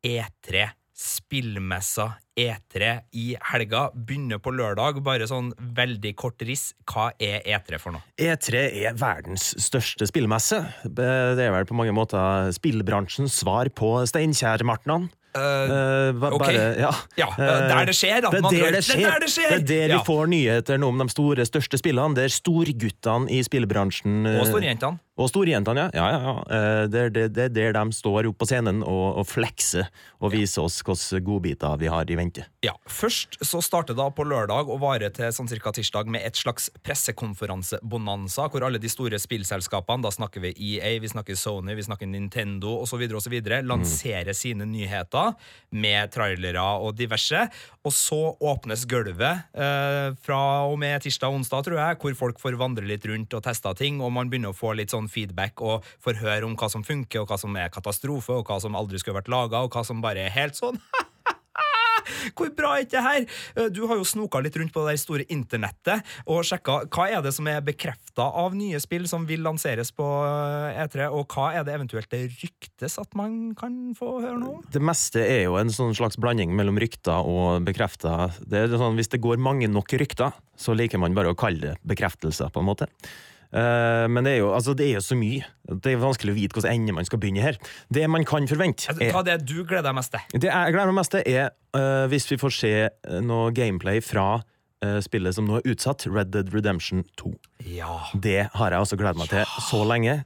E3. Spillmessa E3 i helga. Begynner på lørdag. Bare sånn veldig kort riss. Hva er E3 for noe? E3 er verdens største spillmesse. Det er vel på mange måter spillbransjens svar på Steinkjer-martnene. Eh, ok. bare- ja. Ja, der det skjer, da. Det er Man der det skjer. Det er der det skjer. Det er der Ja. vi får nyheter nå om de store, største spillene. Det er storguttene i spillbransjen. eh, Og storjentene. Og storjentene, ja. ja, ja, ja. Eh, Det er der, det er der de står oppe på scenen og, og flekser og viser oss hvilke godbiter vi har i vente. Ja, Først så starter da på lørdag og varer til sånn cirka tirsdag med et slags pressekonferansebonanza, hvor alle de store spillselskapene, da snakker vi EA, vi snakker Sony, vi snakker Nintendo osv., osv., lanserer sine nyheter med trailere og diverse. Og så åpnes gulvet eh, fra og med tirsdag og onsdag, tror jeg, hvor folk får vandre litt rundt og teste ting, og man begynner å få litt sånn feedback og får høre om hva som funker, og hva som er katastrofe, og hva som aldri skulle vært laga, og hva som bare er helt sånn Hvor bra er ikke det her? Eh, Du har jo snoka litt rundt på det store internettet og sjekka hva er det som er bekrefta av nye spill som vil lanseres på eh, E3, og hva er det eventuelt det ryktes at man kan få høre noe om? Det meste er jo en sånn slags blanding mellom rykter og bekrefta. Sånn, hvis det går mange nok rykter, så liker man bare å kalle det bekreftelser, på en måte. Eh, men det er, jo, altså, det er jo så mye. Det er vanskelig å vite hvordan ende man skal begynne her. Det man kan forvente er, Hva er det du gleder deg mest til? Det jeg gleder meg mest til, er uh, hvis vi får se eh, noe gameplay fra uh, spillet som nå er utsatt, Red Dead Redemption 2. Ja. Det har jeg også gledet meg til så lenge.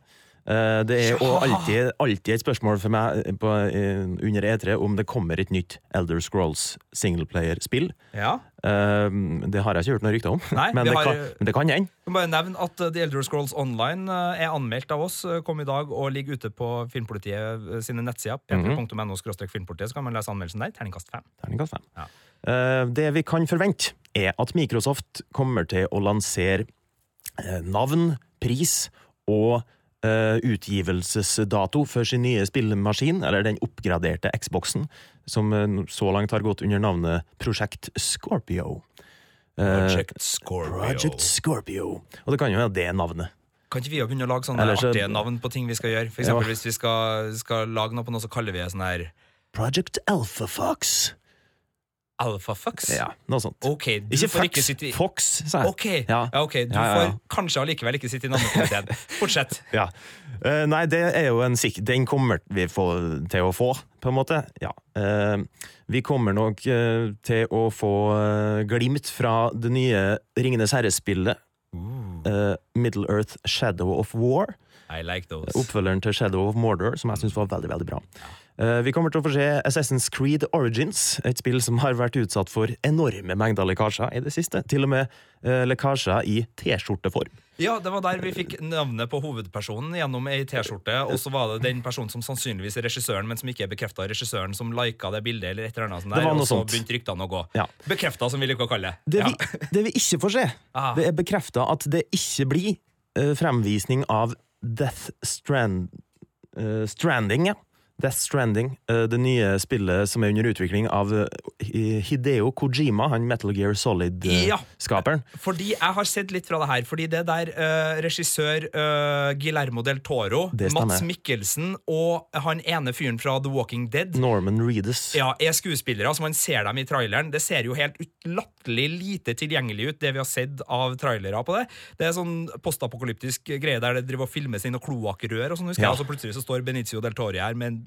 Eh, Det er alltid, alltid et spørsmål for meg på, eh, under E3 om det kommer et nytt Elder Scrolls singleplayer-spill. Ja. Eh, Det har jeg ikke hørt noe rykte om, Nei, men, det har- kan, men det kan hende. Bare nevne at The Elder Scrolls Online er anmeldt av oss, kom i dag og ligger ute på Filmpolitiet sine nettsider. Mhm. p3.no filmpolitiet, så kan man lese anmeldelsen der. Terningkast fem. Terningkast fem. Ja. Eh, Det vi kan forvente, er at Microsoft kommer til å lansere eh, navn, pris og eh, utgivelsesdato for sin nye spillemaskin, eller den oppgraderte Xboxen, som eh, så langt har gått under navnet Prosjekt Scorpio. Eh, Project Scorpio. Project Scorpio. Og det kan jo være det navnet. Kan ikke vi begynne å lage sånne Eller så- artige navn på ting vi skal gjøre? For Ja. eksempel hvis vi skal, skal lage noe på noe, så kaller vi det sånn her Project Alpha Fox. Ja, noe sånt. Okay, du Ikke får Fox, i Fox, sa jeg. Ok, Ja. ja. okay. Du får kanskje allikevel ikke sitte i navnekomiteen. Fortsett. Ja. Eh, nei, det er jo en sikk... Den kommer vi til å få, på en måte. Ja. Eh, vi kommer nok uh, til å få glimt fra det nye Ringenes herre-spillet. eh, Middle Earth Shadow of War. I like those. Oppfølgeren til Shadow of Mordor, som jeg syns var veldig veldig bra. Eh, vi kommer til å få se Assassin's Creed Origins, et spill som har vært utsatt for enorme mengder lekkasjer i det siste. Til og med eh, lekkasjer i T-skjorteform. Ja, det var der vi fikk navnet på hovedpersonen gjennom ei T-skjorte. Og så var det den personen som sannsynligvis er regissøren, men som ikke er bekrefta regissøren, som lika det bildet, eller et eller annet sånt der, og så sånt. begynte ryktene å gå. Ja. Bekrefta, som vi liker å kalle det. Det Ja. vi, det vi ikke får se, Ah. det er bekrefta at det ikke blir uh, fremvisning av Death Strand, uh, Stranding. Ja. Death Stranding, eh, det nye spillet som er under utvikling av eh, Hideo Kojima, han Metal Gear Solid-skaperen. Ja, Fordi jeg har sett litt fra det her. Fordi det der uh, regissør uh, Guillermo del Toro, Mats Mikkelsen og han ene fyren fra The Walking Dead Norman Reedus. ja, er skuespillere, som man ser dem i traileren. Det ser jo helt latterlig lite tilgjengelig ut, det vi har sett av trailere på det. Det er sånn postapokalyptisk greie der det driver og filmes inn og kloakkrør og sånn, husker Ja. jeg. Og så plutselig så står Benicio del Toro her med en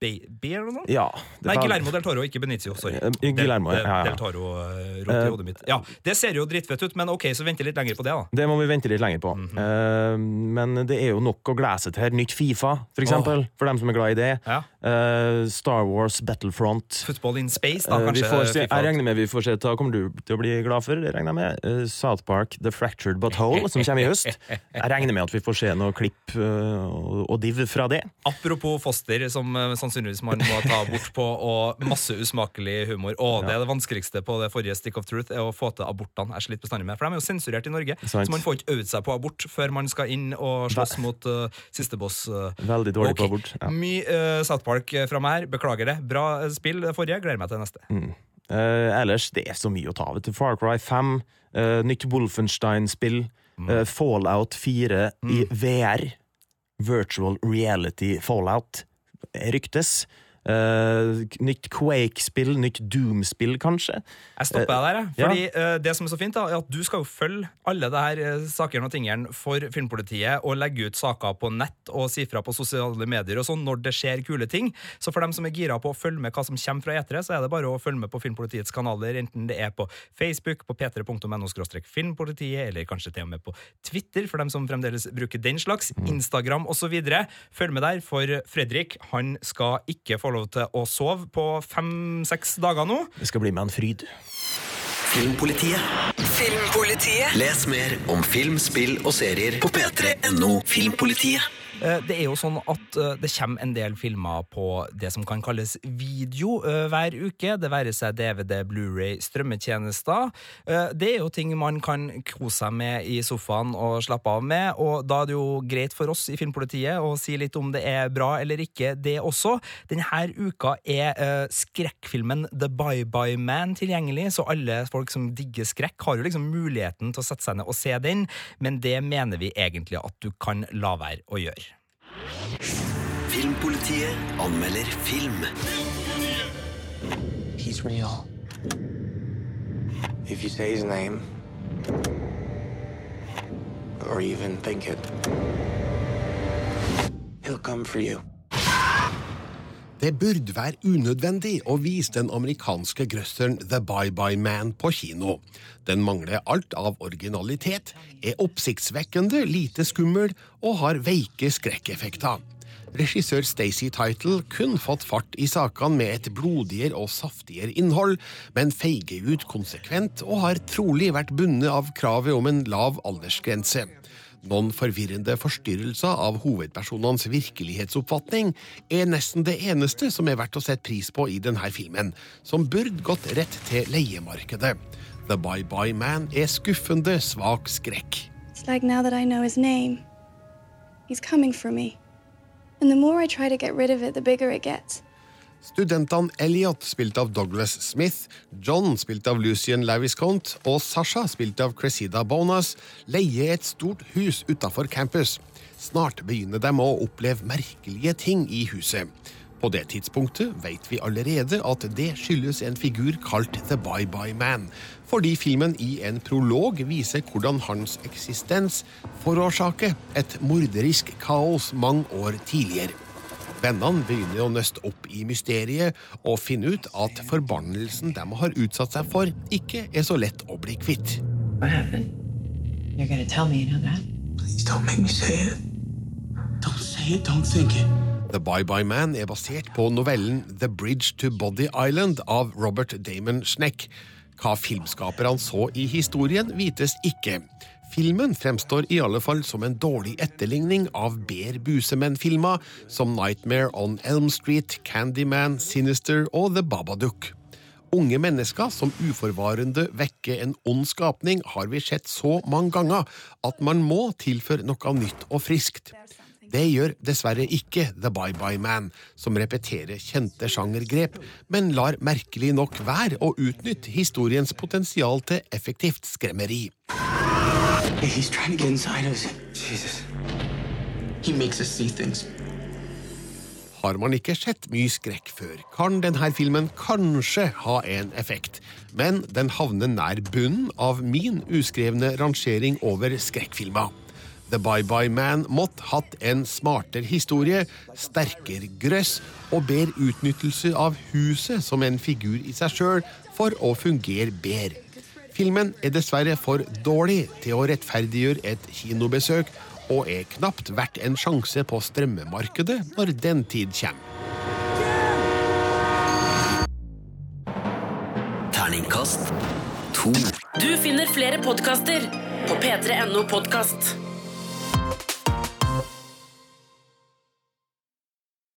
baby eller noe sånt. Ja, Nei, var- Guillermo del Toro, ikke Benicio. Sorry. Eh, Guillermo, del, ja, ja. del Toro uh, rot i Eh, hodet mitt. Ja, Det ser jo drittfett ut, men ok, så venter litt lenger på det, da. Det må vi vente litt lenger på. Mm -hmm. uh, men det er jo nok å glede seg til her. Nytt Fifa, for eksempel, for dem som er glad i det. Eh, Star Wars Battlefront. Football in space, da, Eh, kanskje. får se, jeg regner med vi får se hva Kommer du til å bli glad for? Jeg regner med uh, South Park The Fractured But Whole, som kommer i høst. Jeg regner med at vi får se noe klipp eh, og, div fra det. Apropos foster, som eh, sannsynligvis man må ta bort på, og masse usmakelig humor. Og det er det vanskeligste på det forrige Stick of Truth, er å få til abortene. Jeg sliter bestandig med, For de er jo sensurert i Norge, så man får ikke øvd seg på abort før man skal inn og slåss mot uh, siste boss. eh. Veldig dårlig okay. på abort. Ja. Mye uh, South Park fra meg her. Beklager det. Bra eh, spill det forrige. Gleder meg til neste. Mm. Uh, ellers, det er så mye å ta. av. Far Cry 5, uh, nytt Wolfenstein-spill, Mm. uh, Fallout 4 i VR. Virtual reality Fallout ryktes. Eh, nytt Quake-spill, nytt Doom-spill, kanskje. Jeg stopper deg der, jeg. Ja. Fordi eh, det som er så fint, da, er at du skal jo følge alle det her eh, sakene og tingene for Filmpolitiet og legge ut saker på nett og si fra på sosiale medier og sånn når det skjer kule ting. Så for dem som er gira på å følge med hva som kommer fra E3, så er det bare å følge med på Filmpolitiets kanaler, enten det er på Facebook, på p3.no filmpolitiet, eller kanskje til og med på Twitter, for dem som fremdeles bruker den slags, Instagram osv. Følg med der, for Fredrik han skal ikke få lov til å sove på fem-seks dager nå. Det skal bli med en fryd. Filmpolitiet. Filmpolitiet. Les mer om film, spill og serier på p3.no Filmpolitiet. Eh, Det er jo sånn at eh, det kommer en del filmer på det som kan kalles video eh, hver uke. Det være seg DVD, Blu-ray, strømmetjenester. Det er jo ting man kan kose seg med i sofaen og slappe av med, og da er det jo greit for oss i Filmpolitiet å si litt om det er bra eller ikke, det også. Denne uka er skrekkfilmen The Bye Bye Man tilgjengelig, så alle folk som digger skrekk, har jo liksom muligheten til å sette seg ned og se den, men det mener vi egentlig at du kan la være å gjøre. Filmpolitiet anmelder film. He's real. If you say his name, or even think it, he'll come for you. Det burde være unødvendig å vise den amerikanske grøsseren The Bye Bye Man på kino. Den mangler alt av originalitet, er oppsiktsvekkende lite skummel og har veike skrekkeffekter. Regissør Stacey Title kun fått fart i sakene med et blodigere og saftigere innhold, men feiger ut konsekvent og har trolig vært bundet av kravet om en lav aldersgrense. Noen forvirrende forstyrrelser av hovedpersonenes virkelighetsoppfatning er nesten det eneste som er verdt å sette pris på i denne filmen, som burde gått rett til leiemarkedet. The Bye Bye Man er skuffende svak skrekk. It's like now that I know his name, he's coming for me. And the more I try to get rid of it, the bigger it gets. Studentene Elliot, spilt av Douglas Smith, John, spilt av Lucian Laviscont, og Sasha, spilt av Cressida Bonas, leier et stort hus utafor campus. Snart begynner de å oppleve merkelige ting i huset. På det tidspunktet vet vi allerede at det skyldes en figur kalt The Bye Bye Man, fordi filmen i en prolog viser hvordan hans eksistens forårsaker et morderisk kaos mange år tidligere. Vennene begynner å nøste opp i mysteriet og finne ut at forbannelsen de har utsatt seg for, ikke er så lett å bli kvitt. What happened? You're gonna tell me, you know that? Please don't make me say it. Don't say it, don't think it. The Bye Bye Man er basert på novellen The Bridge to Body Island av Robert Damon Schneck. Hva filmskaperne så i historien, vites ikke. Filmen fremstår i alle fall som en dårlig etterligning av bedre Busemenn-filma som Nightmare on Elm Street, Candyman, Sinister og The Babadook. Unge mennesker som uforvarende vekker en ond skapning, har vi sett så mange ganger at man må tilføre noe nytt og friskt. Det gjør dessverre ikke The Bye Bye Man, som repeterer kjente sjangergrep, men lar merkelig nok være å utnytte historiens potensial til effektivt skremmeri. Hey, he's trying to get inside us. Jesus. He makes us see things. Har man ikke sett mye skrekk før, kan denne filmen kanskje ha en effekt, men den havner nær bunnen av min uskrevne rangering over skrekkfilmer. The Bye Bye Man måtte hatt en smartere historie, sterkere grøss og bedre utnyttelse av huset som en figur i seg sjøl for å fungere bedre. Filmen er dessverre for dårlig til å rettferdiggjøre et kinobesøk, og er knapt verdt en sjanse på strømmemarkedet når den tid kommer. Terningkast to. Du finner flere podkaster på p3.no podkast.